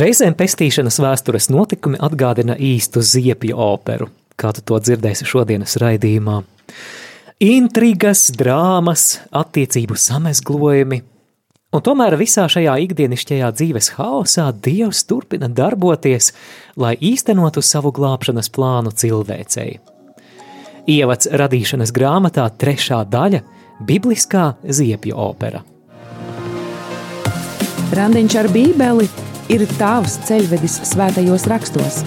Reizēm pestīšanas vēstures notikumi atgādina īstu ziepju operu, kā tu to dzirdēsi šodienas raidījumā. Intrigas, drāmas, attiecību samezglojumi, un tomēr visā šajā ikdienišķajā dzīves haosā Dievs turpina darboties, lai īstenotu savu glābšanas plānu cilvēcei. Ievads radīšanas grāmatā trešā daļa – bibliskā ziepju opera. Randiņš ar bībeli ir tavs ceļvedis svētajos rakstos.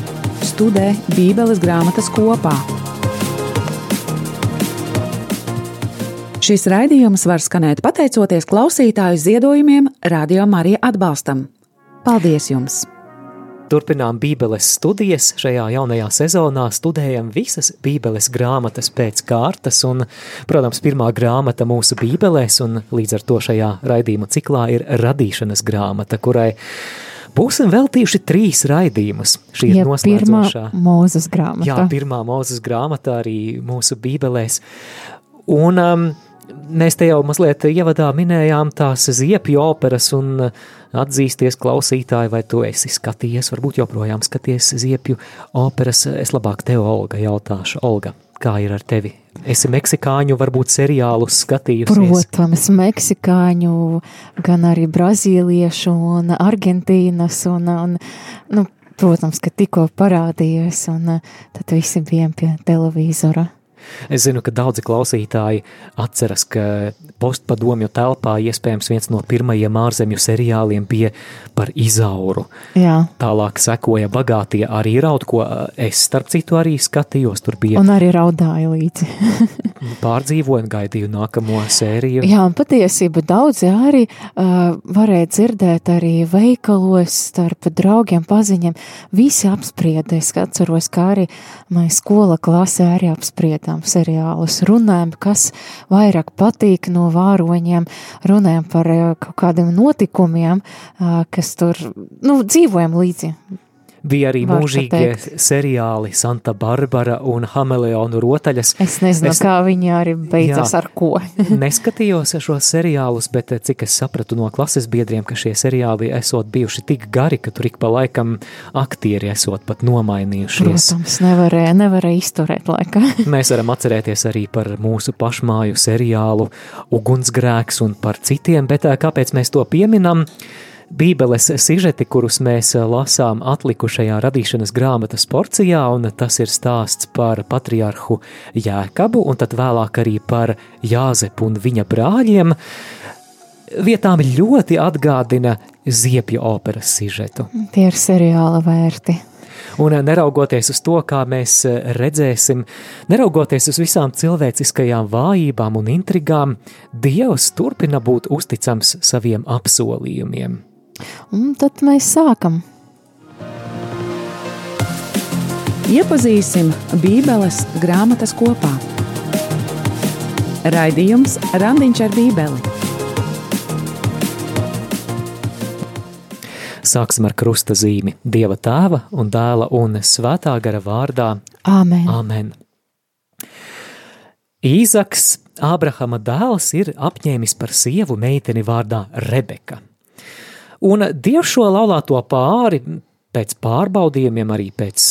Studē Bībeles grāmatas kopā. Šis raidījums var skanēt pateicoties klausītāju ziedojumiem, Radio Marija atbalstam. Paldies jums! Turpinām Bībeles studijas. Šajā jaunajā sezonā studējam visas Bībeles grāmatas pēc kārtas, un, protams, pirmā grāmata mūsu Bībelēs, un līdz ar to šajā raidījuma ciklā ir radīšanas grāmata, kurai Būsim veltījuši trīs raidījumus. Šī ir ja noslēdzošā. Pirmā mūzes grāmata. Jā, pirmā mūzes grāmata arī mūsu bībelēs. Un um, mēs te jau mazliet ievadā minējām tās ziepju operas un atzīsties klausītāji, vai tu esi skatījies, varbūt joprojām skaties ziepju operas. Es labāk tev, Olga, jautāšu. Olga, kā ir ar tevi? Esi meksikāņu, varbūt seriālus skatījusies? Protams, meksikāņu, gan arī brazīliešu un Argentīnas un, un nu, protams, ka tikko parādījies un tad visi bijām pie televīzora. Es zinu, ka daudzi klausītāji atceras, ka postpadomju telpā iespējams viens no pirmajiem ārzemju seriāliem bija par izauru. Jā. Tālāk sekoja bagātie arī raud, ko es starp citu arī skatījos. Tur bija. Un arī raudāja līdzi. pārdzīvoju un gaidīju nākamo sēriju. Jā, un patiesība daudzi arī uh, varēja dzirdēt arī veikalos starp draugiem, paziņiem. Visi apsprieda, es atceros, kā arī mēs skola klasē arī apspriedām skatām seriālus, runājam, kas vairāk patīk no vāroņiem, runājam par eh, kaut kādiem notikumiem, eh, kas tur, nu, dzīvojam līdzi Bija arī Var mūžīgie seriāli Santa Barbara un Hameleonu rotaļas. Es nezinu, es, kā viņi arī beidzas jā, ar ko. neskatījos šos seriālus, bet cik es sapratu no klases biedriem, ka šie seriāli esot bijuši tik gari, ka tur ik pa laikam aktieri esot pat nomainījušies. Protams, nevarēja, nevarēja izturēt laikā. Mēs varam atcerēties arī par mūsu pašmāju seriālu Ugunsgrēks un par citiem, bet kāpēc mēs to pieminam? Bībeles sižeti, kurus mēs eh, lasām atlikušajā radīšanas grāmatas porcijā, un tas ir stāsts par patriarhu Jēkabu, un tad vēlāk arī par Jāzepu un viņa brāļiem, vietām ļoti atgādina ziepju operas sižetu. Tie ir seriāla vērti. Un eh, neraugoties uz to, kā mēs eh, redzēsim, neraugoties uz visām cilvēciskajām vājībām un intrigām, Dievs turpina būt uzticams saviem apsolījumiem. Un tad mēs sākam. Iepazīsim Bībeles grāmatas kopā. Raidījums Randiņš ar Bībeli. Sāksim ar krusta zīmi Dieva tēva un dēla un svētā gara vārdā. Āmen. Āmen. Īzaks, Ābrahama dēls, ir apņēmis par sievu meiteni vārdā Rebeka. Un Dievs šo laulāto pāri pēc pārbaudījumiem, arī pēc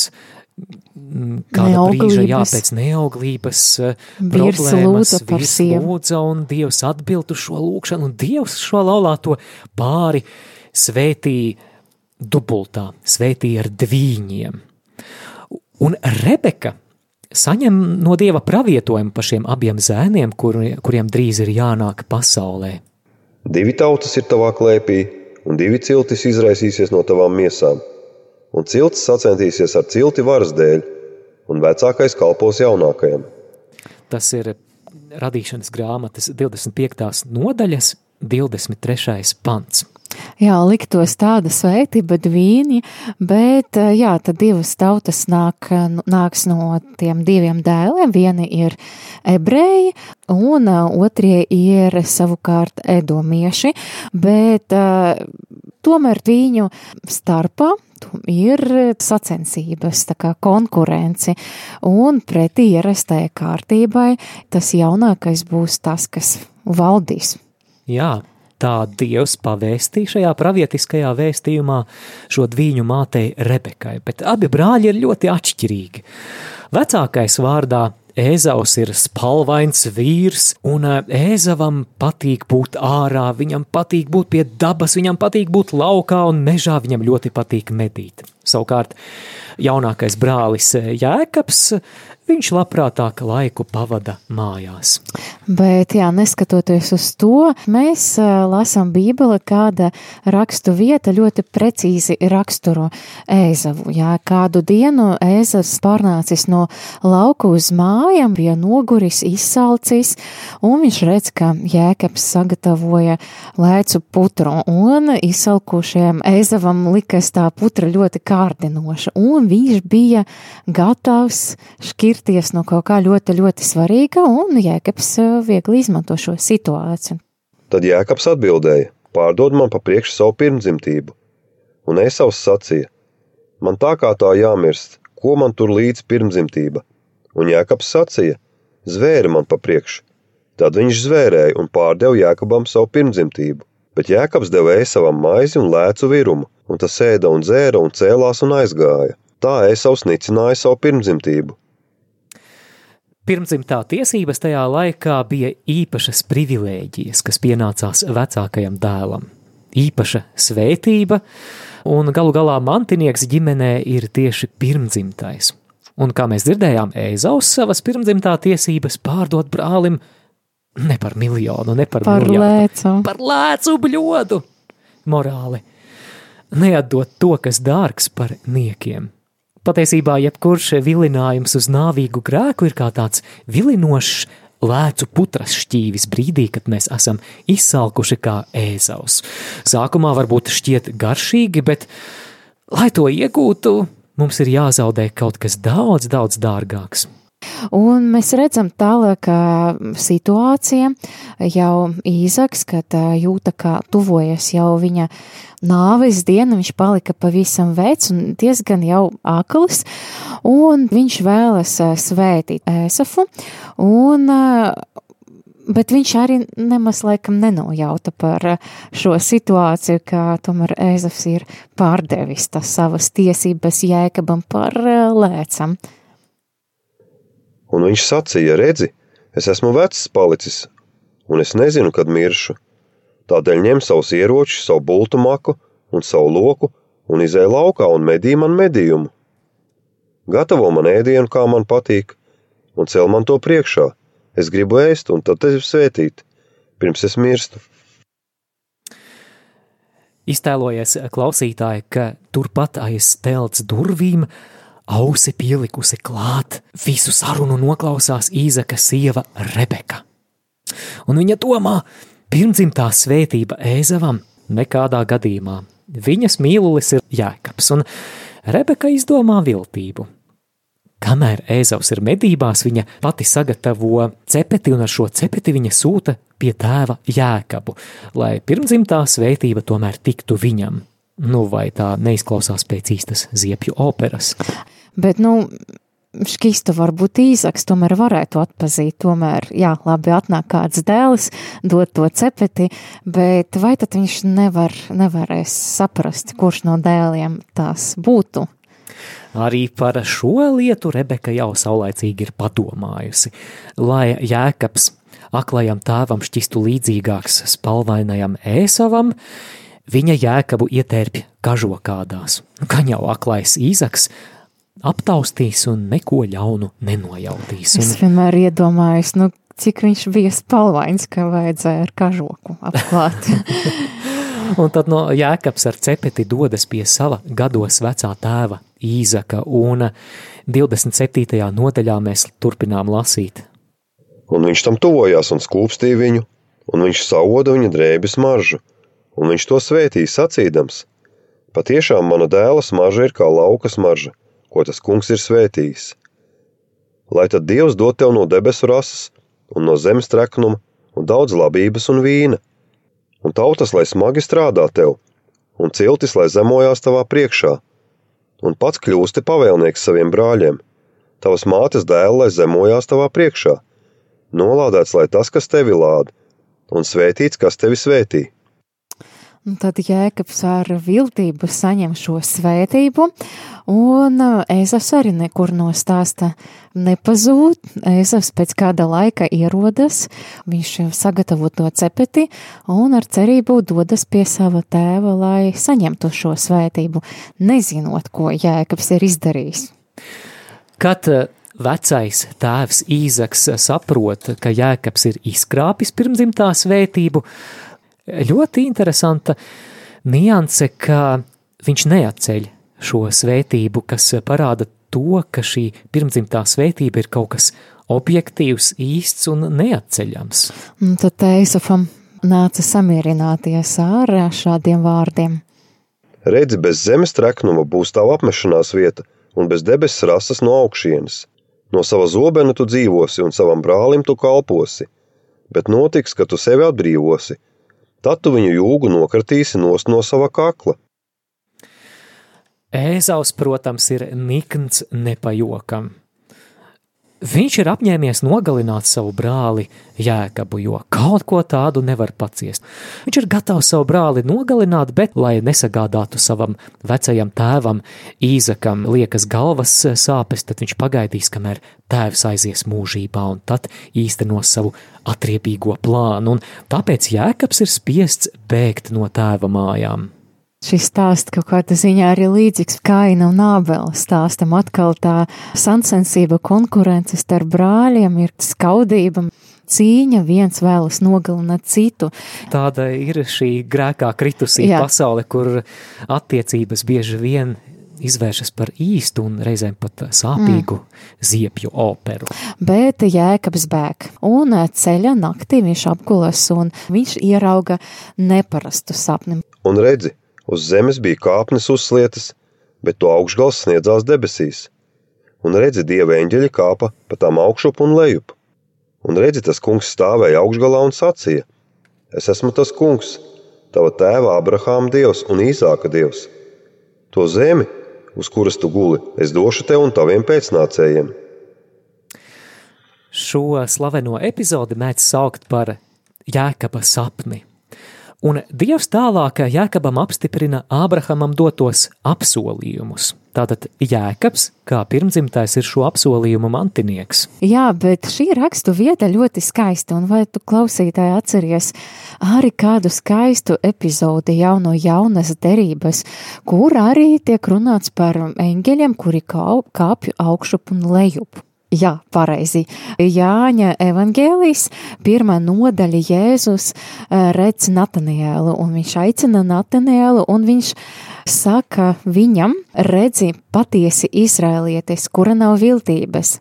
mm, kāda brīža, jā, pēc neauglības eh, problēmas, vīrs lūdza, un Dievs atbild uz šo lūkšanu, un Dievs šo laulāto pāri svētī dubultā, svētī ar dvīņiem. Un Rebeka saņem no Dieva pravietojumu par šiem abiem zēniem, kur, kuriem drīz ir jānāk pasaulē. Divi tautas ir tavā klēpī, un divi ciltis izraisīsies no tavām miesām, un ciltis sacentīsies ar cilti varas dēļ, un vecākais kalpos jaunākajam. Tas ir radīšanas grāmatas 25. nodaļas 23. pants. Jā, liktos tāda svētība dvīņi, bet jā, tad divas tautas nāk, nāks no tiem diviem dēliem. Vieni ir ebreji, un otrie ir savukārt edomieši, bet tomēr viņu starpā ir sacensības, tā kā konkurence, un pretī ierastajai kārtībai tas jaunākais būs tas, kas valdīs. Jā, tā Dievs pavēstīja šajā pravietiskajā vēstījumā šo dvīņu mātei Rebekai, bet abi brāļi ir ļoti atšķirīgi. Vecākais vārdā Ēzaus ir spalvains vīrs, un Ēzavam patīk būt ārā, viņam patīk būt pie dabas, viņam patīk būt laukā un mežā, viņam ļoti patīk medīt. Savukārt jaunākais brālis Jēkabs viņš labprātāk laiku pavada mājās. Bet, jā, neskatoties uz to, mēs lasām Bībeli, kāda rakstu vieta ļoti precīzi raksturo Ēzavu. Jā, kādu dienu Ēzavs pārnācis no lauku uz mājām, bija noguris, izsalcis, un viņš redz, ka Jēkabs sagatavoja lēcu putru, un izsalkušajam Ēzavam likas tā putra ļoti kārdinoša, un viņš bija gatavs šķirt atskirties no kaut kā ļoti, ļoti svarīga, un Jēkabs eh, viegli izmanto šo situāciju. Tad Jēkabs atbildēja: Pārdod man pa priekšu savu pirmdzimtību, un Esaus sacīja: Man tā kā tā jāmirst, ko man tur līdz pirmdzimtība? Un Jēkabs sacīja: Zvēri man pa priekšu. Tad viņš zvērēja un pārdeva Jēkabam savu pirmdzimtību. Bet Jēkabs deva Esavam maizi un lēcu virumu, un tas ēda un dzēra un cēlās un aizgāja. Tā Esavs nicināja savu pirmdzimtību, Pirmdzimtā tiesības tajā laikā bija īpašas privilēģijas, kas pienācās vecākajam dēlam. Īpaša svētība, un galu galā mantinieks ģimenē ir tieši pirmdzimtais. Un kā mēs dzirdējām, Eizaus savas pirmdzimtā tiesības pārdot brālim ne par miljonu, ne par, par miljārdu, lēcu. par lēcu bļodu. Morāli. Neatdot to, kas dārgs par niekiem. Patiesībā jebkurš vilinājums uz nāvīgu grēku ir kā tāds vilinošs lēcu putras šķīvis brīdī, kad mēs esam izsalkuši kā ēzaus. Sākumā varbūt šķiet garšīgi, bet, lai to iegūtu, mums ir jāzaudē kaut kas daudz, daudz dārgāks. Un mēs redzam tālāk situācija, jau Īzaks, kad jūta, kā tuvojas jau viņa nāves diena, viņš palika pavisam vecs un diezgan jau akls, un viņš vēlas svētīt Ēsafu, un Bet viņš arī nemaz laikam nenojauta par šo situāciju, ka tomēr Ēzafs ir pārdevis tas savas tiesības jēkabam par lēcam. Un viņš sacīja: Redzi, es esmu vecs palicis, un es nezinu, kad miršu. Tādēļ ņem savus ieročus, savu bultu maku un savu loku un izēj laukā un medī man medījumu. Gatavo man ēdienu, kā man patīk, un cel man to priekšā. Es gribu ēst, un tad tevi svētīt, pirms es mirstu. Iztēlojies klausītāji, ka turpat aiz telts durvīm ausi pielikusi klāt, visu sarunu noklausās Īzaka sieva Rebeka. Un viņa domā, pirmdzimtā svētība Ēzavam nekādā gadījumā. Viņas mīlulis ir Jēkabs, un Rebeka izdomā viltību. Kamēr Ēzavs ir medībās, viņa pati sagatavo cepeti, un ar šo cepeti viņa sūta pie tēva Jēkabu, lai pirmdzimtā svētība tomēr tiktu viņam. Nu, vai tā neizklausās pēc īstas ziepju operas? Bet, nu, šķistu varbūt īsāks, tomēr varētu atpazīt. Tomēr, jā, labi, atnāk kāds dēls, dod to cepeti, bet vai tad viņš nevar, nevarēs saprast, kurš no dēliem tās būtu? Arī par šo lietu Rebeka jau saulaicīgi ir padomājusi, lai Jēkabs aklajam tēvam šķistu līdzīgāks spalvainajam ēsavam, viņa Jēkabu ietērpja kažokādās. Gan jau aklais Īzaks aptaustīs un neko ļaunu nenojautīs. Un... Es vienmēr iedomājos, nu, cik viņš bija spalvains, ka vajadzēja ar kažoku apklāt. un tad no Jēkabs ar cepeti dodas pie sava gados vecā tēva Īzaka, un 27. nodaļā mēs turpinām lasīt. Un viņš tam tuvojās un skūpstīja viņu, un viņš sauda viņa drēbes maržu, un viņš to svētīja sacīdams: Patiešām mana dēla smarža ir kā lauka smarža, ko tas kungs ir svētījis. Lai tad Dievs dod tev no debesu rases un no zemes treknuma un daudz labības un vīna, un tautas, lai smagi strādā tev, un ciltis, lai zemojās tavā priekšā, un pats kļūsti pavēlnieks saviem brāļiem, tavas mātes dēlu, lai zemojās tavā priekšā, nolādēts, lai tas, kas tevi lāda, un svētīts, kas tevi svētī. Un tad Jēkabs ar viltību saņem šo svētību, un Ēzavs arī nekur no stāsta nepazūd. Ēzavs pēc kāda laika ierodas, viņš sagatavo to cepeti un ar cerību dodas pie sava tēva, lai saņemtu šo svētību, nezinot, ko Jēkabs ir izdarījis. Kad vecais tēvs Īzaks saprot, ka Jēkabs ir izkrāpis pirmdzimtā svētību, ļoti interesanta nianse, ka viņš neatceļ šo svētību, kas parāda to, ka šī pirmdzimtā svētība ir kaut kas objektīvs, īsts un neatceļams. Un tad Teisafam nāca samierināties ar šādiem vārdiem. Redzi, bez zemes treknuma būs tava apmešanās vieta, un bez debesis rases no augšienes. No sava zobena tu dzīvosi, un savam brālim tu kalposi, bet notiks, ka tu sevi atbrīvosi – Tad tu viņu jūgu nokritīsi nost no sava kakla. Ēzaus, protams, ir nikns nepajokam. Viņš ir apņēmies nogalināt savu brāli Jēkabu, jo kaut ko tādu nevar paciest. Viņš ir gatavs savu brāli nogalināt, bet, lai nesagādātu savam vecajam tēvam Īzakam liekas galvas sāpes, tad viņš pagaidīs, kamēr tēvs aizies mūžībā un tad īstenos savu atriebīgo plānu, un tāpēc Jēkabs ir spiests bēgt no tēva mājām. Šis stāsts kaut kādā ziņā arī līdzīgs Kaina un Ābela stāstam. Atkal tā sancensība, konkurence starp brāļiem ir skaudība. Cīņa viens vēlas nogalināt citu. Tāda ir šī grēkā kritusī Jā. pasaule, kur attiecības bieži vien izvēršas par īstu un reizēm pat sāpīgu mm. ziepju operu. Bet jēkabs bēg, un ceļa naktī viņš apgulas, un viņš ierauga neparastu sapni. Un redzi, Uz zemes bija kāpnes uzslietas, bet to augšgals sniedzās debesīs. Un redzi, dieva eņģeļi kāpa pa tām augšup un lejup. Un redzi, tas kungs stāvēja augšgalā un sacīja: Es esmu tas kungs, tava tēva Abrahāma dievs un Īzāka dievs. To zemi, uz kuras tu guli, es došu tev un taviem pēcnācējiem. Šo slaveno epizodi mēdz saukt par Jēkaba sapni. Un Dievs tālāk Jēkabam apstiprina Ābrahamam dotos apsolījumus. Tātad Jēkabs, kā pirmdzimtais, ir šo apsolījumu mantinieks. Jā, bet šī rakstu vieta ļoti skaista, un vai tu klausītāji atceries arī kādu skaistu epizodi jau no jaunas derības, kur arī tiek runāts par eņģeļiem, kuri kāpju augšup un lejup. Jā, pareizi. Jāņa evangēlijas pirmā nodaļa Jēzus eh, redz Natanielu, un viņš aicina Natanielu, un viņš saka viņam, redzi patiesi izrēlietis, kura nav viltības.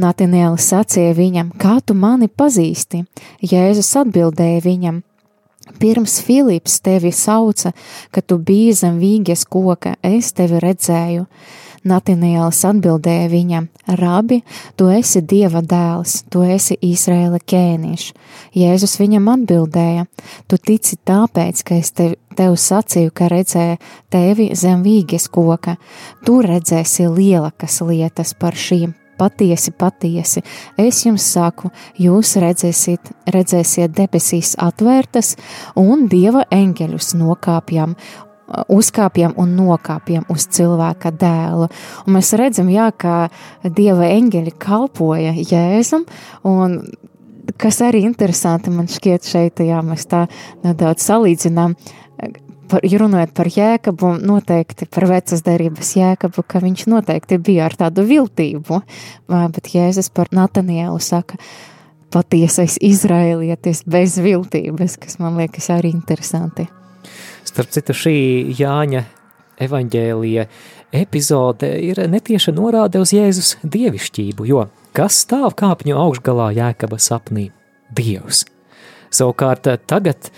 Nataniela sacīja viņam, kā tu mani pazīsti? Jēzus atbildēja viņam, Pirms Filips tevi sauca, ka tu biji zem vīges koka, es tevi redzēju. Natinēls atbildēja viņam: Rabi, tu esi Dieva dēls, tu esi Izraēla ķēniņš. Jēzus viņam atbildēja: Tu tici tāpēc, ka es tev, tev sacīju, ka redzēju tevi zem vīges koka. Tu redzēsi lielakas lietas par šīm patiesi, patiesi, es jums saku, jūs redzēsiet, redzēsiet debesīs atvērtas un dieva eņģeļus nokāpjam uzkāpjam un nokāpjam uz cilvēka dēlu. Un mēs redzam, jā, ka dieva eņģeļi kalpoja Jēzum, un kas arī interesanti man šķiet šeit, jā, mēs tā nedaudz salīdzinām, par, runājot par jēkabu, noteikti par vecas derības jēkabu, ka viņš noteikti bija ar tādu viltību, bet Jēzus par Natanielu saka, patiesais izraēlietis bez viltības, kas man liekas arī interesanti. Starp citu, šī Jāņa evaņģēlija epizode ir netieša norāde uz Jēzus dievišķību, jo kas stāv kāpņu augšgalā Jēkaba sapnī? Dievs. Savukārt tagad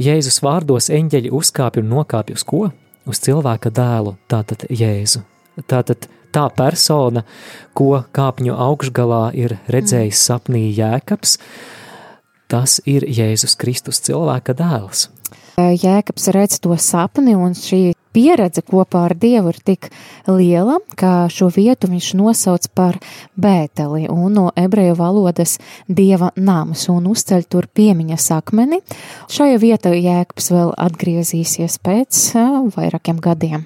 Jēzus vārdos eņģeļi uzkāpj un nokāpj uz ko? Uz cilvēka dēlu, tātad Jēzu. Tātad tā persona, ko kāpņu augšgalā ir redzējis sapnī Jēkabs, tas ir Jēzus Kristus cilvēka dēls. Jēkabs redz to sapni, un šī pieredze kopā ar Dievu ir tik liela, ka šo vietu viņš nosauc par Bēteli un no ebreju valodas Dieva nams un uzceļ tur piemiņas akmeni. Šajā vietā Jēkabs vēl atgriezīsies pēc vairākiem gadiem.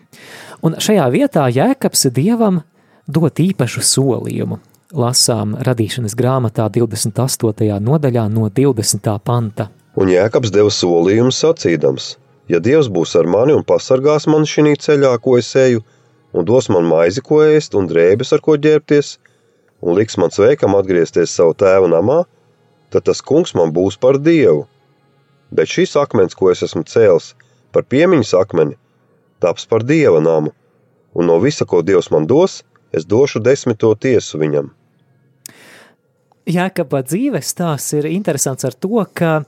Un šajā vietā Jēkabs Dievam dot īpašu solījumu. Lasām radīšanas grāmatā 28. nodaļā no 20. panta. Un Jēkabs deva solījumu sacīdams: Ja Dievs būs ar mani un pasargās man šī ceļā, ko es eju, un dos man maizi, ko ēst, un drēbes, ar ko ģērbties, un liks man sveikam atgriezties savu tēvu namā, tad tas kungs man būs par dievu. Bet šis akmens, ko es esmu cēlis par piemiņas akmeni, taps par dieva namu, un no visa, ko Dievs man dos, es došu desmito tiesu viņam. Jēkabā dzīves stāsts ir interesants ar to, ka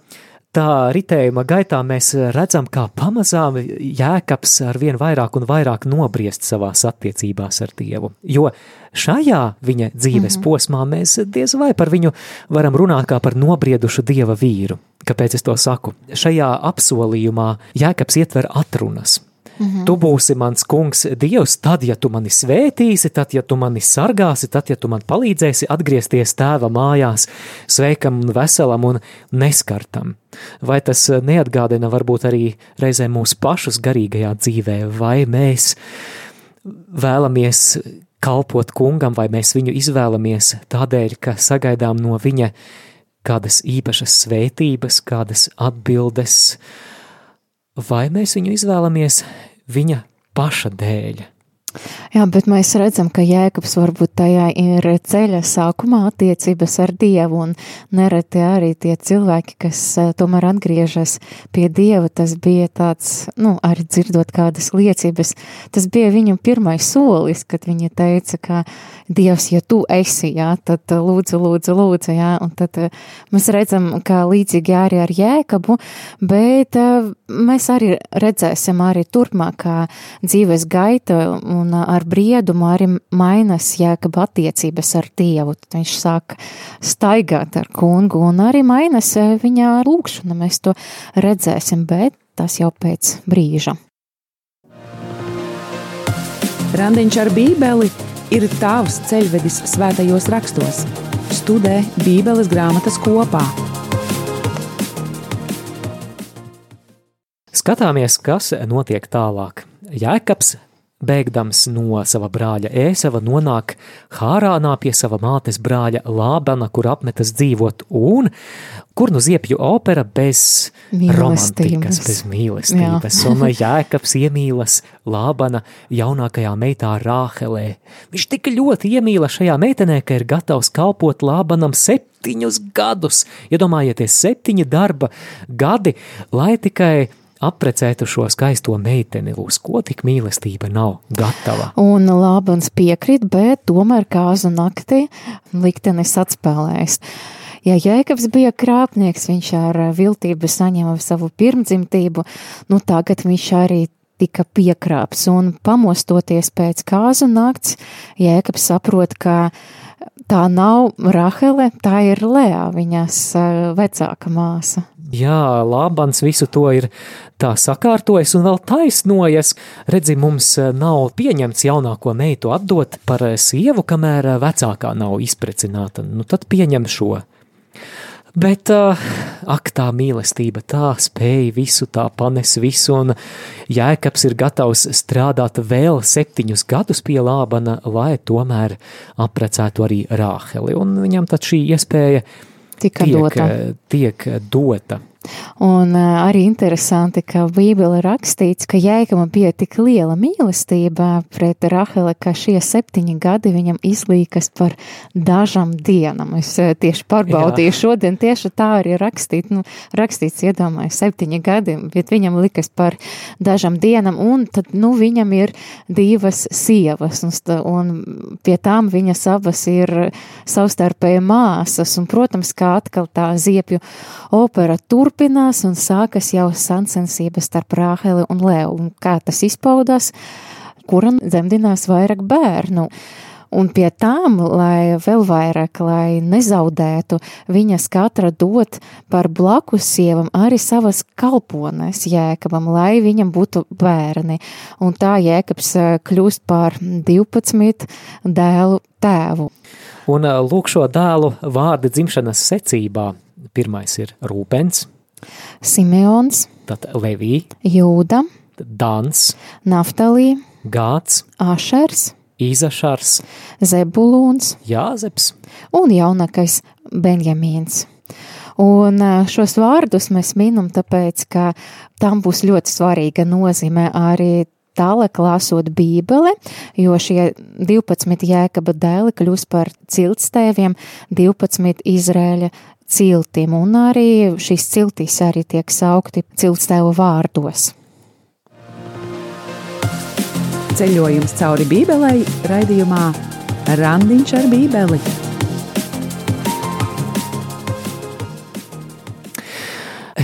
tā ritējuma gaitā mēs redzam, kā pamazām Jēkabs ar vien vairāk un vairāk nobriest savās attiecībās ar Dievu. Jo šajā viņa dzīves mm -hmm. posmā mēs diez vai par viņu varam runāt kā par nobriedušu Dieva vīru. Kāpēc es to saku? Šajā apsolījumā Jēkabs ietver atrunas – Mm -hmm. Tu būsi mans kungs, Dievs, tad, ja tu mani svētīsi, tad, ja tu mani sargāsi, tad, ja tu man palīdzēsi atgriezties tēva mājās, sveikam un veselam un neskartam. Vai tas neatgādina varbūt arī reizē mūsu pašus garīgajā dzīvē, vai mēs vēlamies kalpot kungam, vai mēs viņu izvēlamies tādēļ, ka sagaidām no viņa kādas īpašas svētības, kādas atbildes, vai mēs viņu izvēlamies viņa paša dēļ. Jā, bet mēs redzam, ka Jēkabs varbūt tajā ir ceļa sākumā attiecības ar Dievu, un nereti arī tie cilvēki, kas eh, tomēr atgriežas pie Dieva, tas bija tāds, nu, arī dzirdot kādas liecības, tas bija viņam pirmais solis, kad viņa teica, ka Dievs, ja tu esi, jā, tad eh, lūdzu, lūdzu, lūdzu, jā, un tad eh, mēs redzam, ka līdzīgi arī ar Jēkabu, bet mēs arī redzēsim arī turpmākā dzīves gaita, un ar briedumu arī mainas jēkaba attiecības ar Dievu. Tad viņš sāk staigāt ar kungu un arī mainas viņa lūkšana. Mēs to redzēsim, bet tas jau pēc brīža. Randiņš ar bībeli ir tavs ceļvedis svētajos rakstos. Studē Bībeles grāmatas kopā. Skatāmies, kas notiek tālāk. Jēkabs Bēgdams no sava brāļa Ēsava nonāk Hārānā pie sava mātes brāļa Lābana, kur apmetas dzīvot, un kur nu ziepju opera bez romantikas, bez mīlestības. Jā. un Jēkabs iemīlas Lābana jaunākajā meitā Rāhelē. Viņš tik ļoti iemīla šajā meitenē, ka ir gatavs kalpot Lābanam septiņus gadus. Iedomājieties, septiņi darba gadi, lai tikai aprecētu šo skaisto meiteni, uz ko tik mīlestība nav gatava. Un Lābans piekrīt, bet tomēr kāzu naktī liktenis atspēlējas. Ja Jēkabs bija krāpnieks, viņš ar viltību saņēma savu pirmdzimtību, nu tagad viņš arī tika piekrāps un pamostoties pēc kāzu nakts, Jēkabs saprot, ka tā nav Rahele, tā ir Lea, viņas eh, vecāka māsa. Jā, Lābans visu to ir tā sakārtojis un vēl taisnojas. Redzi, mums eh, nav pieņemts jaunāko meitu atdot par eh, sievu, kamēr eh, vecākā nav izprecināta. Nu, tad pieņem šo. Bet, ak, tā mīlestība tā spēja visu, tā panes visu, un Jēkabs ir gatavs strādāt vēl septiņus gadus pie Lābana, lai tomēr aprecētu arī Rāheli, un viņam tad šī iespēja tika tiek dota. Tiek dota. Un arī interesanti, ka Bībele rakstīts, ka Jēkabam bija tik liela mīlestība pret Rahele, ka šie septiņi gadi viņam izlīkas par dažam dienam. Es tieši pārbaudīju Jā. šodien, tieši tā arī rakstīt, nu, rakstīts, iedomāju, septiņi gadi, bet viņam likas par dažam dienam, un tad, nu, viņam ir divas sievas, un, un pie tām viņas abas ir savstarpēji māsas, un, protams, kā atkal tā ziepju opera tur turpinās un sākas jau sancensības starp Rāheli un Leu. Un kā tas izpaudās, kuram dzemdinās vairāk bērnu. Un pie tām, lai vēl vairāk, lai nezaudētu, viņas katra dot par blakus sievam arī savas kalpones jēkabam, lai viņam būtu bērni. Un tā jēkabs kļūst par 12 dēlu tēvu. Un lūk šo dēlu vārdu dzimšanas secībā. Pirmais ir Rūpens, Simeons, tad Levī, Jūda, Dans, Naftalī, Gāds, Ašers, Īzašars, Zebulūns Jāzeps. un jaunākais Benjamīns. Un šos vārdus mēs minam tāpēc, ka tam būs ļoti svarīga nozīme arī tālāk lasot Bībeli, jo šie 12 jēkaba dēli kļūst par ciltstēviem 12 Izrēļa ciltim, un arī šīs ciltīs arī tiek saukti ciltstēvu vārdos. Ceļojums cauri Bībelei raidījumā Randiņš ar Bībeli.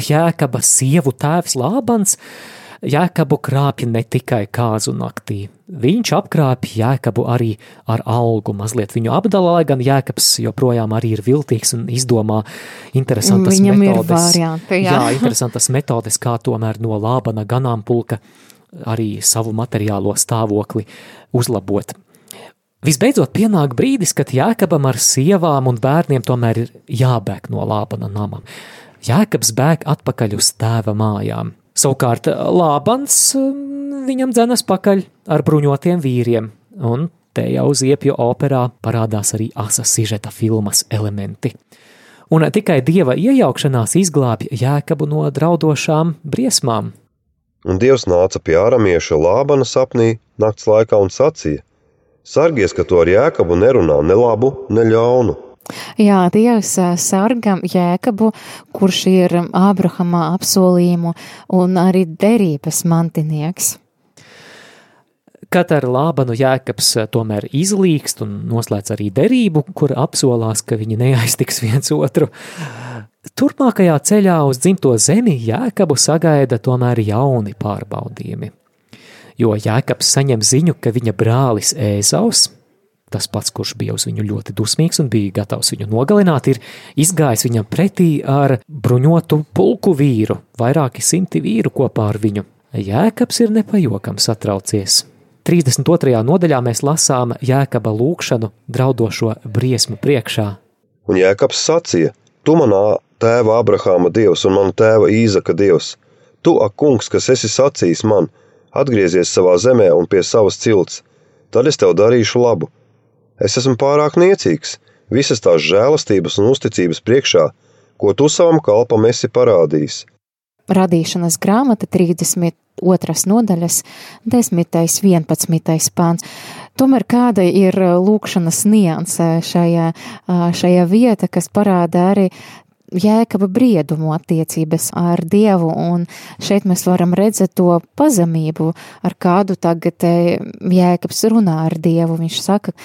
Jēkaba sievu tēvs Lābans Jēkabu krāpja ne tikai kāzu naktī. Viņš apkrāpja Jēkabu arī ar algu, mazliet viņu apdala, lai gan Jēkabs joprojām arī ir viltīgs un izdomā interesantas Viņam metodes. varianti, jā. jā, interesantas metodes, kā tomēr no Lābana ganāmpulka arī savu materiālo stāvokli uzlabot. Visbeidzot, pienāk brīdis, kad Jēkabam ar sievām un bērniem tomēr ir jābēg no Lābana nama. Jēkabs bēg atpakaļ uz tēva mājām. Savukārt Lābans um, viņam dzenas pakaļ ar bruņotiem vīriem, un te jau ziepju operā parādās arī asa sižeta filmas elementi. Un tikai dieva iejaukšanās izglābj Jēkabu no draudošām briesmām. Un Dievs nāca pie āramieša Lābana sapnī nakts laikā un sacīja: Sargies, ka tu ar Jēkabu nerunā ne labu, ne ļaunu. Jā, Dievs sargam Jēkabu, kurš ir Ābrahama apsolījumu un arī derības mantinieks. Kad ar Lābanu Jēkabs tomēr izlīkst un noslēdz arī derību, kur apsolās, ka viņi neaiztiks viens otru, turpmākajā ceļā uz dzimto zemi Jēkabu sagaida tomēr jauni pārbaudījumi. Jo Jēkabs saņem ziņu, ka viņa brālis Ēzaus, tas pats, kurš bija uz viņu ļoti dusmīgs un bija gatavs viņu nogalināt, ir izgājis viņam pretī ar bruņotu pulku vīru, vairāki simti vīru kopā ar viņu. Jēkabs ir nepajokam satraucies. 32. nodaļā mēs lasām Jēkaba lūgšanu draudošo briesmu priekšā. Un Jēkabs sacīja: Tu manā tēva Abrahāma dievs un mana tēva Īzaka dievs, tu, ak, kungs, kas esi sacījis man, atgriezies savā zemē un pie savas cilts, tad es tev darīšu labu. Es esmu pārāk niecīgs, visas tās žēlastības un uzticības priekšā, ko tu savam kalpam esi parādījis. Radīšanas grāmata 32. nodaļas 10. 11. pāns. Tomēr kāda ir lūkšanas nianse šajā, šajā vieta, kas parāda arī jēkaba briedumu attiecības ar Dievu, un šeit mēs varam redzēt to pazemību, ar kādu tagad jēkabs runā ar Dievu. Viņš saka,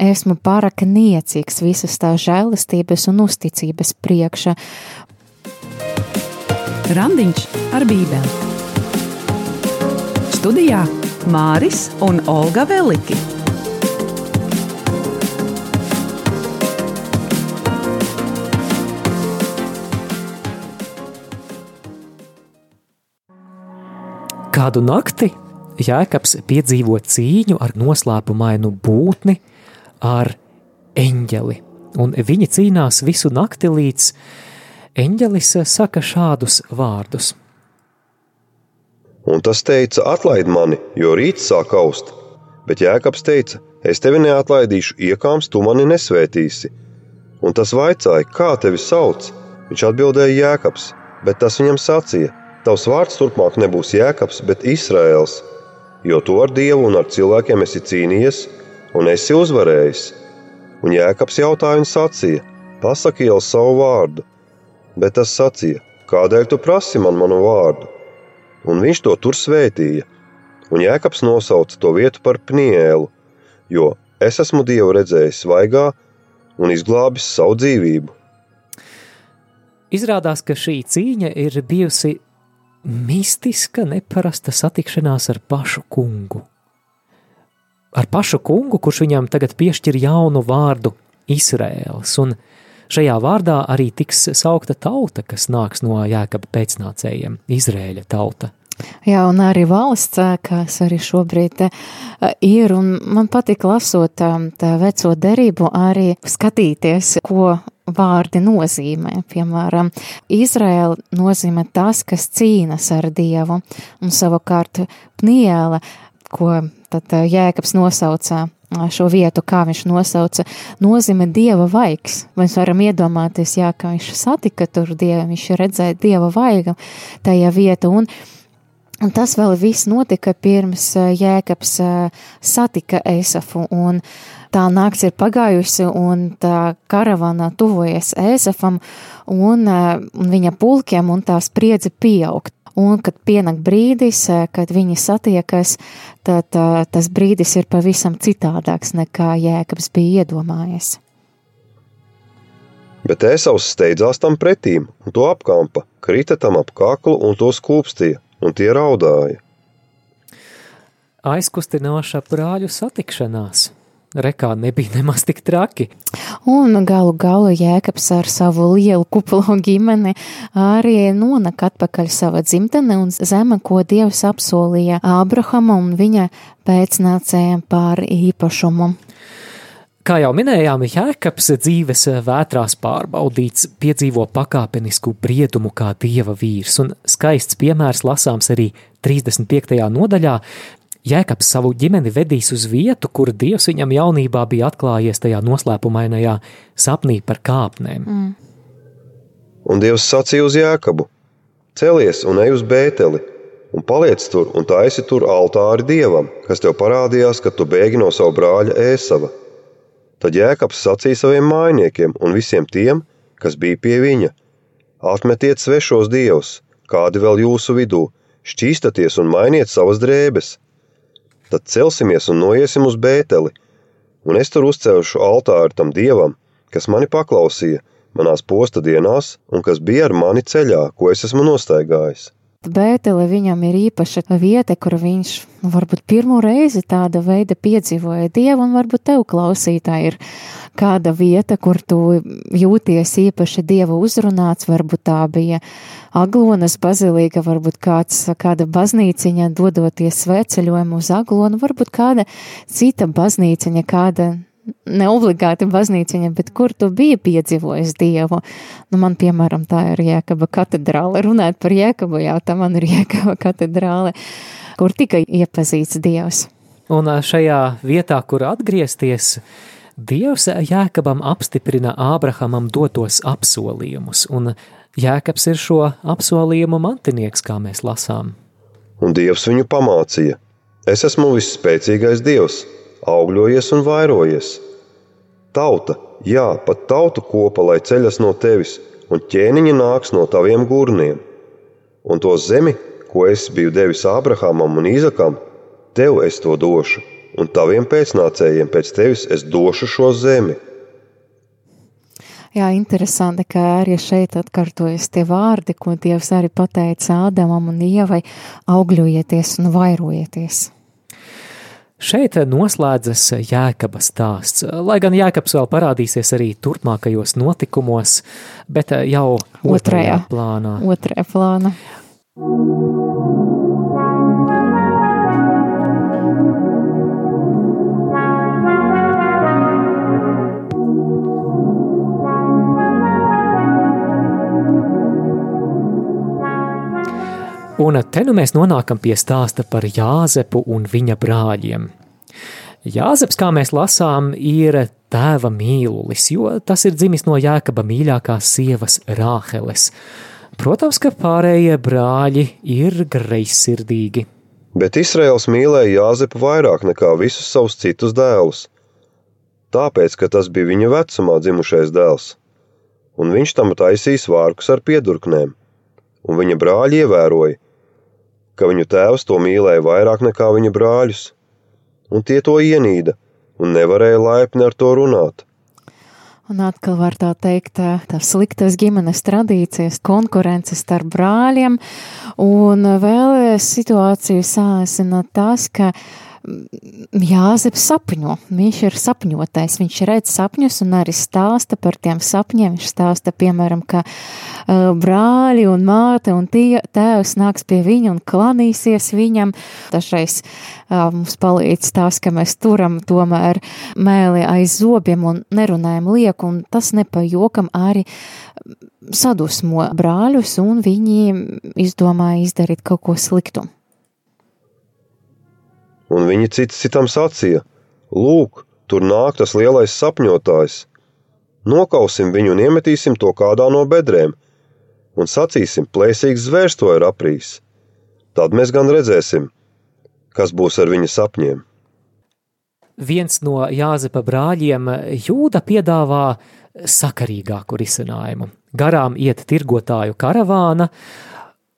esmu pārāk niecīgs visas tās žēlastības un uzticības priekša, Randiņš ar Bībeli. Studijā Māris un Olga Veliki. Kādu nakti Jēkabs piedzīvo cīņu ar noslēpumainu būtni, ar eņģeli, un viņi cīnās visu nakti līdz eņģelis saka šādus vārdus. Un tas teica: Atlaid mani, jo rīts sāk aust. Bet Jēkabs teica: Es tevi neatlaidīšu, iekāms tu mani nesvētīsi. Un tas vaicāja, kā tevi sauc? Viņš atbildēja Jēkabs, bet tas viņam sacīja: Tavs vārds turpmāk nebūs Jēkabs, bet Izraēls, jo tu ar Dievu un ar cilvēkiem esi cīnījies un esi uzvarējis. Un Jēkabs jautāja un sacīja: Pasaki jau savu vārdu, bet tas sacīja: Kādēļ tu prasi man manu vārdu? Un viņš to tur svētīja. Un Jēkabs nosauca to vietu par Pnielu, jo es esmu Dievu redzējis svaigā un izglābis savu dzīvību. Izrādās, ka šī cīņa ir bijusi mistiska, neparasta satikšanās ar pašu kungu. Ar pašu kungu, kurš viņam tagad piešķir jaunu vārdu Izraēls, un šajā vārdā arī tiks saukta tauta, kas nāks no Jēkaba pēcnācējiem, Izrēļa tauta. Jā, un arī valsts, kas arī šobrīd ir, un man patīk lasot tā veco derību, arī skatīties, ko vārdi nozīmē. Piemēram, Izraēla nozīmē tas, kas cīnas ar Dievu, un savukārt Pniela, ko tad Jēkabs nosaucā šo vietu, kā viņš nosauca, nozīmē dieva vaigs. Mēs varam iedomāties, jā, ka viņš satika tur dievu, viņš redzēja dieva vaigu tajā vietā. Un, un tas vēl viss notika pirms Jēkabs satika Eisafu. Un tā nakts ir pagājusi, un tā karavana tuvojas Eisafam un, un viņa pulkiem, un tā spriedze pieaugt un kad pienāk brīdis, eh, kad viņi satiekas, tad uh, tas brīdis ir pavisam citādāks nekā Jēkabs bija iedomājies. Bet Ēsaus steidzās tam pretīm, un to apkampa, krita tam ap kaklu un to skūpstīja, un tie raudāja. Aizkustinoša brāļu satikšanās – rekā nebija nemaz tik traki. Un galu galā Jēkabs ar savu lielu kupolo ģimeni arī nonak atpakaļ savā dzimtenē un zeme, ko Dievs apsolīja Ābrahamam un viņa pēcnācējiem par īpašumu. Kā jau minējām, Jēkabs dzīves vētrās pārbaudīts, piedzīvo pakāpenisku briedumu kā dieva vīrs, un skaists piemērs lasāms arī 35. nodaļā, Jēkabs savu ģimeni vedīs uz vietu, kur Dievs viņam jaunībā bija atklājies tajā noslēpumainajā sapnī par kāpnēm. Mm. Un Dievs sacīja uz Jēkabu: Celies un ej uz Bēteli, un paliec tur un taisi tur altāri Dievam, kas tev parādījās, kad tu bēgi no savu brāļa ēsava. Tad Jēkabs sacīja saviem mājiniekiem un visiem tiem, kas bija pie viņa: Atmetiet svešos dievus, kādi vēl jūsu vidū, šķīstaties un mainiet savas drēbes tad celsimies un noiesim uz Bēteli, un es tur uzcelšu altāru tam dievam, kas mani paklausīja manās posta dienās un kas bija ar mani ceļā, ko es esmu nostaigājis. Bētele viņam ir īpaša vieta, kur viņš varbūt pirmo reizi tāda veida piedzīvoja Dievu, un varbūt tev klausītāji ir kāda vieta, kur tu jūties īpaši Dieva uzrunāts, varbūt tā bija Aglonas bazilīka, varbūt kāds, kāda baznīciņa dodoties svētceļojumu uz Aglonu, varbūt kāda cita baznīciņa, kāda neobligāti baznīciņa, bet kur tu biji piedzīvojis Dievu. Nu, man, piemēram, tā ir Jēkaba katedrāle. Runājot par Jēkabu, jau tā man ir Jēkaba katedrāle, kur tika iepazīts Dievs. Un šajā vietā, kur atgriezties, Dievs Jēkabam apstiprina Ābrahamam dotos apsolījumus, un Jēkabs ir šo apsolījumu mantinieks, kā mēs lasām. Un Dievs viņu pamācīja: Es esmu visspēcīgais Dievs, augļojies un vairojies. Tauta, jā, pat tautu kopa, lai ceļas no tevis, un ķēniņi nāks no taviem gurniem. Un to zemi, ko es biju devis Ābrahamam un Īzakam, tev es to došu, un taviem pēcnācējiem pēc tevis es došu šo zemi Jā, interesanti, ka arī šeit atkārtojas tie vārdi, ko Dievs arī pateica Ādamam un Ievai - augļojieties un vairojieties. Šeit noslēdzas Jēkaba stāsts, lai gan Jēkabs vēl parādīsies arī turpmākajos notikumos, bet jau otrajā, otrajā plānā. Otrajā plānā. Un te nu mēs nonākam pie stāsta par Jāzepu un viņa brāļiem. Jāzeps, kā mēs lasām, ir tēva mīlulis, jo tas ir dzimis no Jēkaba mīļākās sievas Rāheles. Protams, ka pārējie brāļi ir greizsirdīgi. Bet Izraels mīlēja Jāzepu vairāk nekā visus savus citus dēlus. Tāpēc, ka tas bija viņa vecumā dzimušais dēls, un viņš tam taisīs vārkus ar piedurknēm, un viņa brāļi ievēroja, ka viņu tēvs to mīlēja vairāk nekā viņa brāļus, un tie to ienīda un nevarēja laipni ar to runāt. Un atkal var tā teikt, tās sliktas ģimenes tradīcijas, konkurences starp brāļiem, un vēl situāciju sāsina tas, ka Jāzeps sapņo, viņš ir sapņotais, viņš redz sapņus un arī stāsta par tiem sapņiem. Viņš stāsta, piemēram, ka uh, brāļi un māte un tie, tēvs nāks pie viņa un klanīsies viņam. Dažreiz uh, mums palīdz tās, ka mēs turam tomēr mēli aiz zobiem un nerunājam lieku, un tas nepajokam arī sadusmo brāļus, un viņi izdomāja izdarīt kaut ko sliktu un viņi cits citam sacīja: Lūk, tur nāk tas lielais sapņotājs! Nokausim viņu un iemetīsim to kādā no bedrēm, un sacīsim, plēsīgs zvērs to ir aprīs. Tad mēs gan redzēsim, kas būs ar viņa sapņiem. Viens no Jāzepa brāļiem Jūda piedāvā sakarīgāku risinājumu. Garām iet tirgotāju karavāna,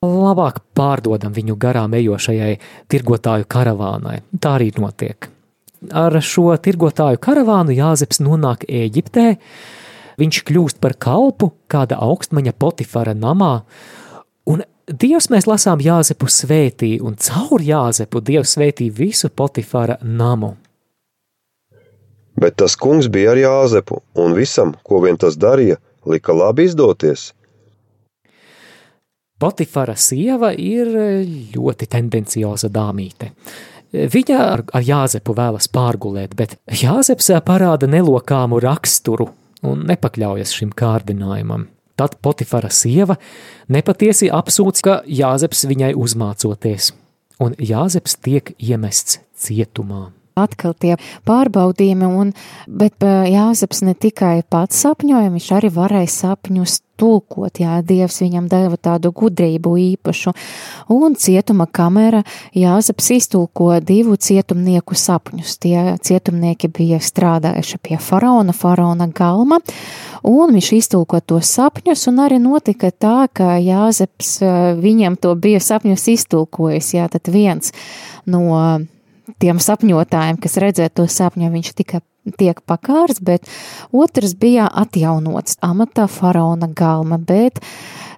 labāk pārdodam viņu garām ejošajai tirgotāju karavānai. Tā arī notiek. Ar šo tirgotāju karavānu Jāzeps nonāk Ēģiptē, viņš kļūst par kalpu kāda augstmaņa Potifara namā, un Dievs mēs lasām Jāzepu svētī, un caur Jāzepu Dievs svētī visu Potifara namu. Bet tas kungs bija ar Jāzepu, un visam, ko vien tas darīja, lika labi izdoties – Potifara sieva ir ļoti tendencioza dāmīte. Viņa ar, ar Jāzepu vēlas pārgulēt, bet Jāzeps parāda nelokāmu raksturu un nepakļaujas šim kārdinājumam. Tad Potifara sieva nepatiesi apsūdz, ka Jāzeps viņai uzmācoties, un Jāzeps tiek iemests cietumā atkal tie pārbaudījumi, un, bet Jāzeps ne tikai pats sapņoja, viņš arī varēja sapņus tulkot, jā, Dievs viņam deva tādu gudrību īpašu, un cietuma kamera Jāzeps iztulko divu cietumnieku sapņus. Tie cietumnieki bija strādājuši pie faraona, faraona galma, un viņš iztulko tos sapņus, un arī notika tā, ka Jāzeps viņam to bija sapņus iztulkojis, jā, tad viens no tiem sapņotājiem, kas redzēja to sapņu, viņš tika tiek pakārts, bet otrs bija atjaunots amatā faraona galma, bet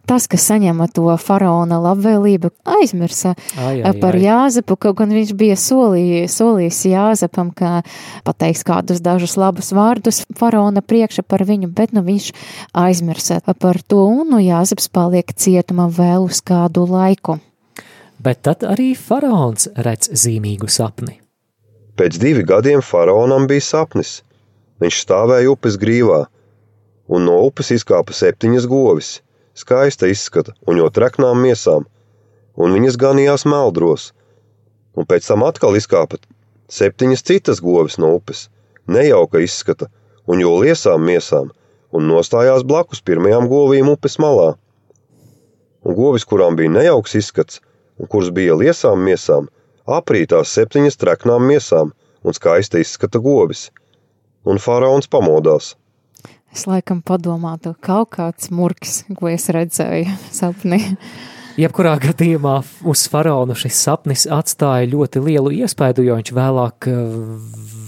tas, kas saņēma to faraona labvēlību, aizmirsa ai, ai, par ai. Jāzepu, kaut gan viņš bija solī, solījis Jāzepam, ka pateiks kādus dažus labus vārdus faraona priekša par viņu, bet nu viņš aizmirsa par to, un nu Jāzeps paliek cietuma vēl uz kādu laiku bet tad arī faraons redz zīmīgu sapni. Pēc divi gadiem faraonam bija sapnis. Viņš stāvēja upes grīvā, un no upes izkāpa septiņas govis, skaista izskata un jau treknām miesām, un viņas ganījās meldros, un pēc tam atkal izkāpa septiņas citas govis no upes, nejauka izskata un jau liesām miesām, un nostājās blakus pirmajām govīm upes malā. Un govis, kurām bija nejauks izskats, kuras bija liesām miesām, aprītās septiņas treknām miesām un skaisti izskata govis, un faraons pamodās. Es laikam padomātu, kaut kāds murgs, ko es redzēju sapnī. Jebkurā gadījumā uz faraonu šis sapnis atstāja ļoti lielu iespaidu, jo viņš vēlāk eh,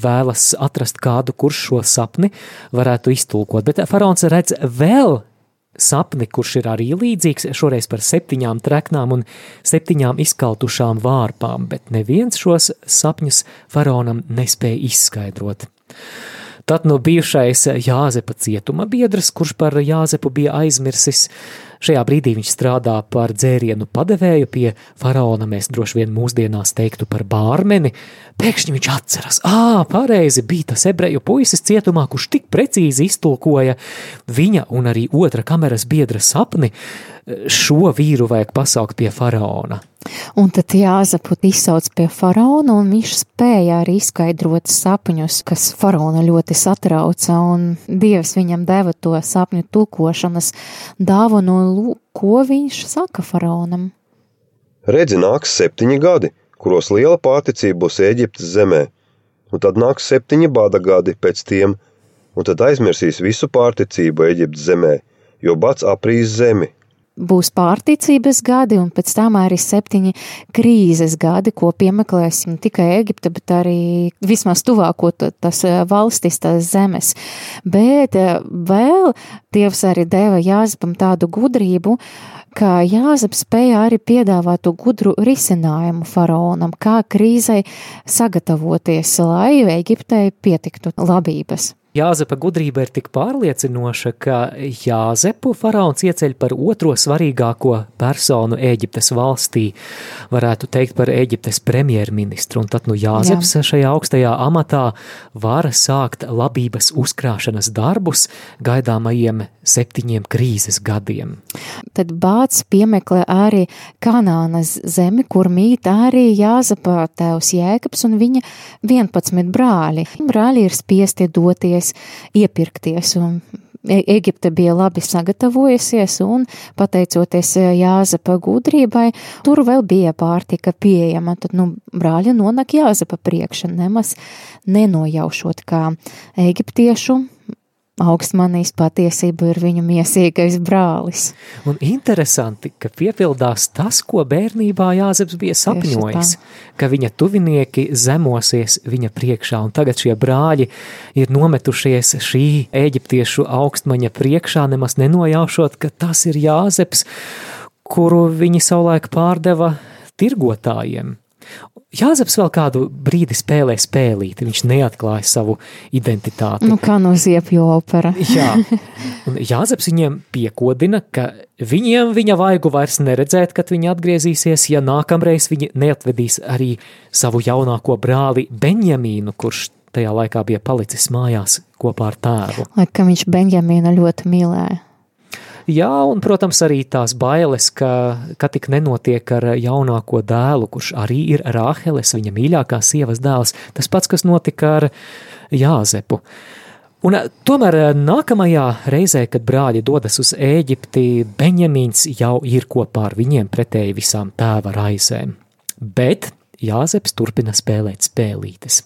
vēlas atrast kādu, kurš šo sapni varētu iztulkot. Bet faraons redz vēl sapni, kurš ir arī līdzīgs, šoreiz par septiņām treknām un septiņām izkaltušām vārpām, bet neviens šos sapņus faraonam nespēja izskaidrot. Tad no bijušais Jāzepa cietuma biedrs, kurš par Jāzepu bija aizmirsis, Šajā brīdī viņš strādā par dzērienu padevēju pie faraona, mēs droši vien mūsdienās teiktu par bārmeni. Pēkšņi viņš atceras, ā, pareizi bija tas ebreju puisis cietumā, kurš tik precīzi iztulkoja viņa un arī otra kameras biedra sapni. Šo vīru vajag pasaukt pie faraona. Un tad Jāzeput izsauc pie faraona, un viņš spēja arī izskaidrot sapņus, kas faraona ļoti satrauca, un Dievs viņam deva to sapņu tulkošanas dāvanu, un ko viņš saka faraonam? Redzi, nāks septiņi gadi, kuros liela pārticība būs Eģiptes zemē, un tad nāks septiņi bada gadi pēc tiem, un tad aizmirsīs visu pārticību Eģiptes zemē, jo bats aprīs zemi, būs pārticības gadi, un pēc tam arī septiņi krīzes gadi, ko piemeklēsim tikai Eģipte, bet arī vismaz tuvāko tas eh, valstis, tās zemes. Bet eh, vēl Dievs arī deva Jāzepam tādu gudrību, ka Jāzeps spēja arī piedāvāt to gudru risinājumu faraonam, kā krīzai sagatavoties, lai Eģiptei pietiktu labības. Jāzepa gudrība ir tik pārliecinoša, ka Jāzepu faraons ieceļ par otro svarīgāko personu Ēģiptes valstī, varētu teikt par Ēģiptes premjerministru, un tad nu Jāzeps Jā. šajā augstajā amatā var sākt labības uzkrāšanas darbus gaidāmajiem septiņiem krīzes gadiem. Tad bāts piemeklē arī Kanānas zemi, kur mīt arī Jāzepa tēvs Jēkabs un viņa 11 brāļi. Brāļi ir spiesti doties iespējas iepirkties. Un Eģipte bija labi sagatavojusies, un pateicoties e, Jāzepa gudrībai, tur vēl bija pārtika pieejama. Tad, nu, brāļi nonāk Jāzepa priekšā, nemaz nenojaušot kā eģiptiešu augstmanīs patiesība ir viņu miesīgais brālis. Un interesanti, ka piepildās tas, ko bērnībā Jāzeps bija sapņojis, ka viņa tuvinieki zemosies viņa priekšā, un tagad šie brāļi ir nometušies šī eģiptiešu augstmaņa priekšā, nemaz nenojaušot, ka tas ir Jāzeps, kuru viņi savulaik pārdeva tirgotājiem. Jāzeps vēl kādu brīdi spēlē spēlīti, viņš neatklāja savu identitāti. Nu, kā no ziepju opera. Jā, un Jāzeps viņiem piekodina, ka viņiem viņa vaigu vairs neredzēt, kad viņi atgriezīsies, ja nākamreiz viņi neatvedīs arī savu jaunāko brāli Benjamīnu, kurš tajā laikā bija palicis mājās kopā ar tēvu. Lai ka viņš Benjamīnu ļoti mīlēja. Jā, un, protams, arī tās bailes, ka, ka tik nenotiek ar jaunāko dēlu, kurš arī ir Rāheles, viņa mīļākā sievas dēls, tas pats, kas notika ar Jāzepu. Un tomēr nākamajā reizē, kad brāļi dodas uz Ēģipti, Benjamīns jau ir kopā ar viņiem pretēji visām tēva raizēm. Bet Jāzeps turpina spēlēt spēlītes.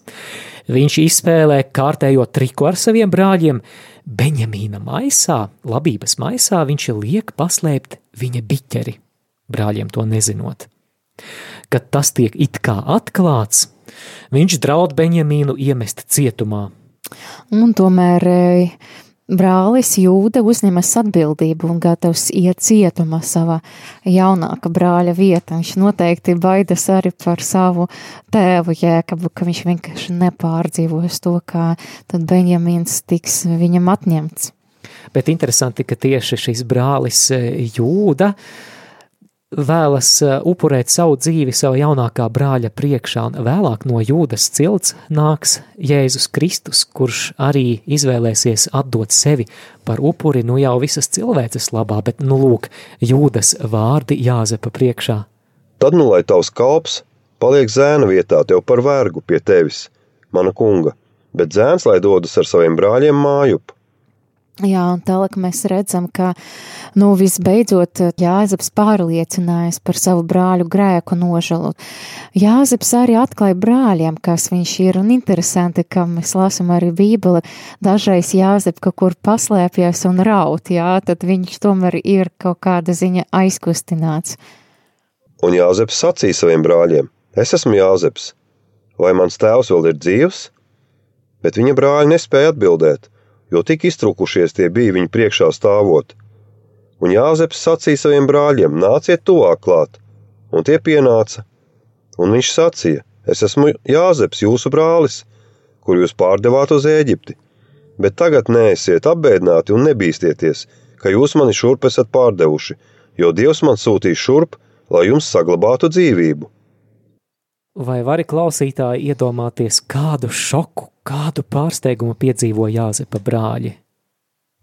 Viņš izspēlē kārtējo triku ar saviem brāļiem, Benjamīna maisā, labības maisā, viņš liek paslēpt viņa biķeri, brāļiem to nezinot. Kad tas tiek it kā atklāts, viņš draud Benjamīnu iemest cietumā. Un tomēr brālis Jūda uzņemas atbildību un gatavs iet cietumā savā jaunāka brāļa vietā. Viņš noteikti baidas arī par savu tēvu Jēkabu, ka viņš vienkārši nepārdzīvos to, kā tad Benjamins tiks viņam atņemts. Bet interesanti, ka tieši šis brālis Jūda uh, vēlas upurēt savu dzīvi savu jaunākā brāļa priekšā, un vēlāk no jūdas cilts nāks Jēzus Kristus, kurš arī izvēlēsies atdot sevi par upuri nu jau visas cilvēces labā, bet nu lūk, jūdas vārdi Jāzepa priekšā. Tad nu lai tavs kalps paliek zēna vietā tev par vergu pie tevis, mana kunga, bet zēns lai dodas ar saviem brāļiem mājup. Jā, un tālāk mēs redzam, ka, nu, visbeidzot, Jāzeps pārliecinājās par savu brāļu grēku nožalu. Jāzeps arī atklāja brāļiem, kas viņš ir, un interesanti, ka mēs lasam arī Bībeli, dažreiz Jāzep kaut kur paslēpjas un raut, jā, tad viņš tomēr ir kaut kāda ziņa aizkustināts. Un Jāzeps sacīja saviem brāļiem, es esmu Jāzeps, vai mans tēvs vēl ir dzīvs? Bet viņa brāļi nespēja atbildēt jo tik iztrūkušies tie bija viņa priekšā stāvot. Un Jāzeps sacīja saviem brāļiem: Nāciet tuvāk klāt, un tie pienāca. Un viņš sacīja: Es esmu Jāzeps, jūsu brālis, kur jūs pārdevāt uz Eģipti. Bet tagad neesiet apbēdināti un nebīsties, ka jūs mani šurp esat pārdevuši, jo Dievs man sūtīs šurp, lai jums saglabātu dzīvību. Vai vari klausītāji iedomāties, kādu šoku, kādu pārsteigumu piedzīvo Jāzepa brāļi?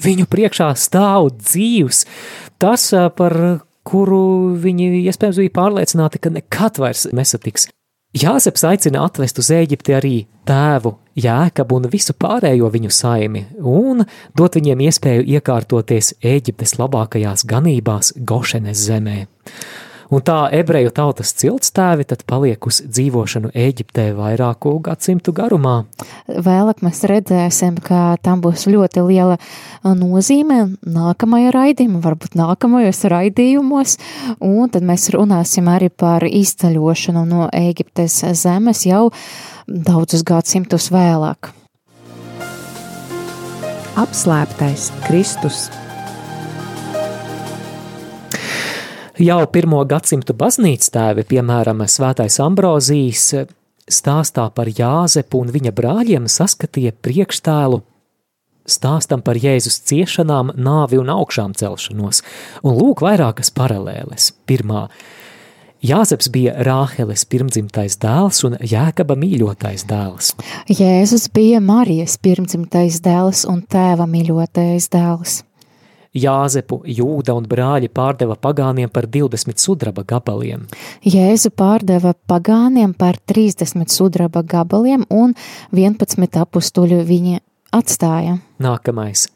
Viņu priekšā stāv dzīvs, tas, par kuru viņi iespējams bija pārliecināti, ka nekad vairs nesatiks. Jāzeps aicina atvest uz Ēģipti arī tēvu Jēkabu un visu pārējo viņu saimi, un dot viņiem iespēju iekārtoties Ēģiptes labākajās ganībās Gošenes zemē un tā ebreju tautas ciltstēvi tad paliek uz dzīvošanu Eģiptē vairāku gadsimtu garumā. Vēlāk mēs redzēsim, ka tam būs ļoti liela nozīme nākamajā raidījumā, varbūt nākamajos raidījumos, un tad mēs runāsim arī par izceļošanu no Eģiptes zemes jau daudzus gadsimtus vēlāk. Apslēptais Kristus Jau pirmo gadsimtu baznīcas tēvi, piemēram, Svētais Ambrozijs, stāstā par Jāzepu un viņa brāļiem saskatīja priekštēlu stāstam par Jēzus ciešanām, nāvi un augšām celšanos, un lūk vairākas paralēles. Pirmā Jāzeps bija Rāheles pirmdzimtais dēls un Jēkaba mīļotais dēls. Jēzus bija Marijas pirmdzimtais dēls un tēva mīļotais dēls. Jāzepu, Jūda un brāļi pārdeva pagāniem par 20 sudraba gabaliem. Jēzu pārdeva pagāniem par 30 sudraba gabaliem un 11 apustuļu viņa atstāja. Nākamais.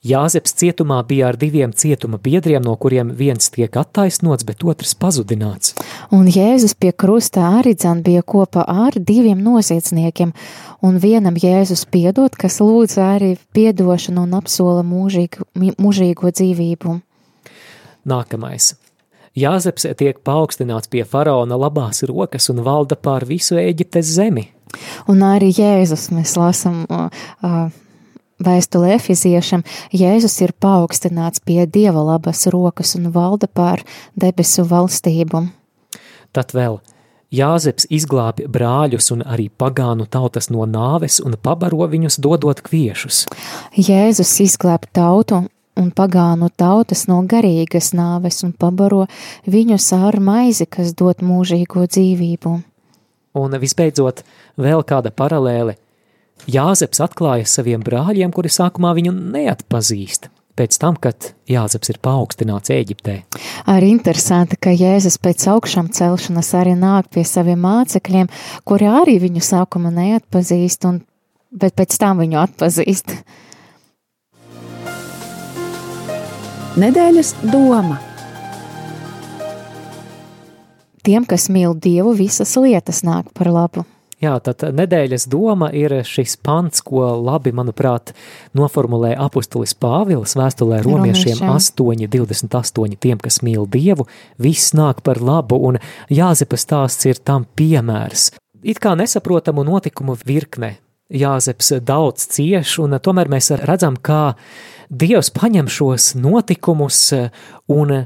Jāzeps cietumā bija ar diviem cietuma biedriem, no kuriem viens tiek attaisnots, bet otrs pazudināts. Un Jēzus pie krusta arī dzan bija kopā ar diviem noziedzniekiem, un vienam Jēzus piedot, kas lūdz arī piedošanu un apsola mūžīgu, mūžīgo dzīvību. Nākamais. Jāzeps tiek paaugstināts pie faraona labās rokas un valda pār visu Eģiptes zemi. Un arī Jēzus mēs lasam uh, uh, vēstulē Efeziešam, Jēzus ir paaugstināts pie Dieva labas rokas un valda pār debesu valstību. Tad vēl Jāzeps izglābi brāļus un arī pagānu tautas no nāves un pabaro viņus dodot kviešus. Jēzus izglāb tautu un pagānu tautas no garīgas nāves un pabaro viņus ar maizi, kas dod mūžīgo dzīvību. Un visbeidzot, vēl kāda paralēle. Jāzeps atklāja saviem brāļiem, kuri sākumā viņu neatpazīst. Pēc tam, kad Jāzeps ir paaugstināts Eģiptē. Arī interesanti, ka Jēzus pēc augšām celšanas arī nāk pie saviem mācekļiem, kuri arī viņu sākumā neatpazīst, un, bet pēc tam viņu atpazīst. Nedēļas doma Tiem, kas mīl Dievu, visas lietas nāk par labu. Jā, tad nedēļas doma ir šis pants, ko labi, manuprāt, noformulē apustulis Pāvils vēstulē romiešiem 8.28. Tiem, kas mīl Dievu, viss nāk par labu, un Jāzepa stāsts ir tam piemērs. It kā nesaprotamu notikumu virkne. Jāzeps daudz cieš, un tomēr mēs redzam, kā Dievs paņem šos notikumus un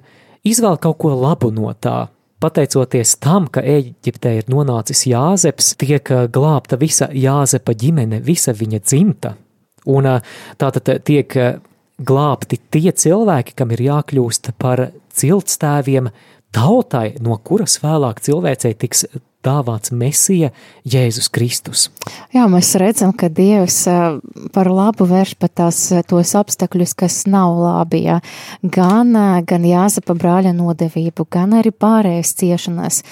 izvēl kaut ko labu no tā pateicoties tam, ka Eģiptē ir nonācis Jāzeps, tiek eh, glābta visa Jāzepa ģimene, visa viņa dzimta. Un eh, tātad tiek eh, glābti tie cilvēki, kam ir jākļūst par ciltstēviem tautai, no kuras vēlāk cilvēcei tiks dāvāts Mesija, Jēzus Kristus. Jā, mēs redzam, ka Dievs par labu vērš pat tās, tos apstākļus, kas nav labi. Jā. Gan, gan Jāzepa brāļa nodevību, gan arī pārējais ciešanas.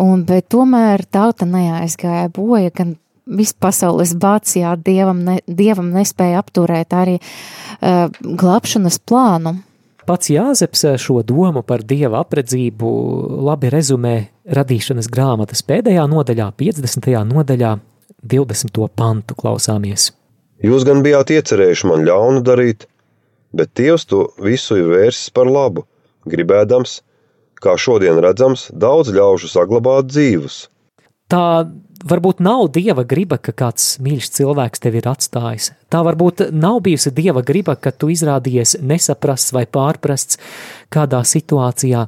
Un, bet tomēr tauta neaizgāja boja, gan viss pasaules bāts, jā, dievam, ne, dievam nespēja apturēt arī uh, glābšanas plānu. Pats Jāzeps šo domu par dieva apredzību labi rezumē radīšanas grāmatas pēdējā nodaļā, 50. nodaļā, 20. pantu klausāmies. Jūs gan bijāt iecerējuši man ļaunu darīt, bet Dievs to visu ir vērsis par labu, gribēdams, kā šodien redzams, daudz ļaužu saglabāt dzīvus. Tā varbūt nav dieva griba, ka kāds mīļš cilvēks tevi ir atstājis. Tā varbūt nav bijusi dieva griba, ka tu izrādījies nesaprasts vai pārprasts kādā situācijā.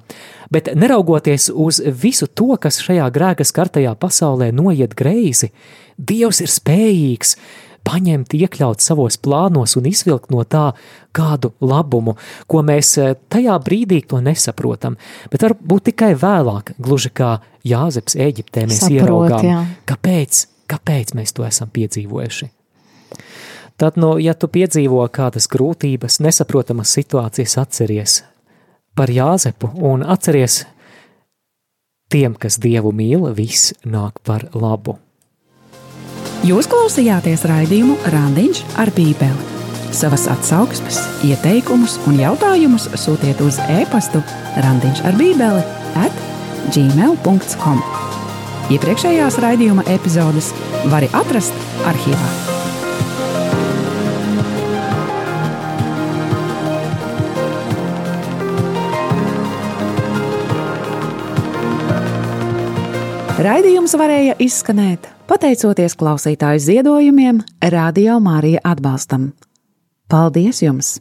Bet neraugoties uz visu to, kas šajā grēka skartajā pasaulē noiet greizi, Dievs ir spējīgs paņemt, iekļaut savos plānos un izvilkt no tā kādu labumu, ko mēs eh, tajā brīdī to nesaprotam, bet varbūt tikai vēlāk, gluži kā Jāzeps Eģiptē mēs Saprot, ieraugām, jā. kāpēc, kāpēc mēs to esam piedzīvojuši. Tad, nu, ja tu piedzīvo kādas grūtības, nesaprotamas situācijas, atceries par Jāzepu un atceries tiem, kas Dievu mīl, viss nāk par labu. Jūs klausījāties raidījumu Randiņš ar Bībeli. Savas atsauksmes, ieteikumus un jautājumus sūtiet uz e-pastu Randiņš ar Bībeli at gmail.com. Iepriekšējās raidījuma epizodes var atrast arhīvā. Raidījums varēja izskanēt pateicoties klausītāju ziedojumiem, Radio Mārija atbalstam. Paldies jums!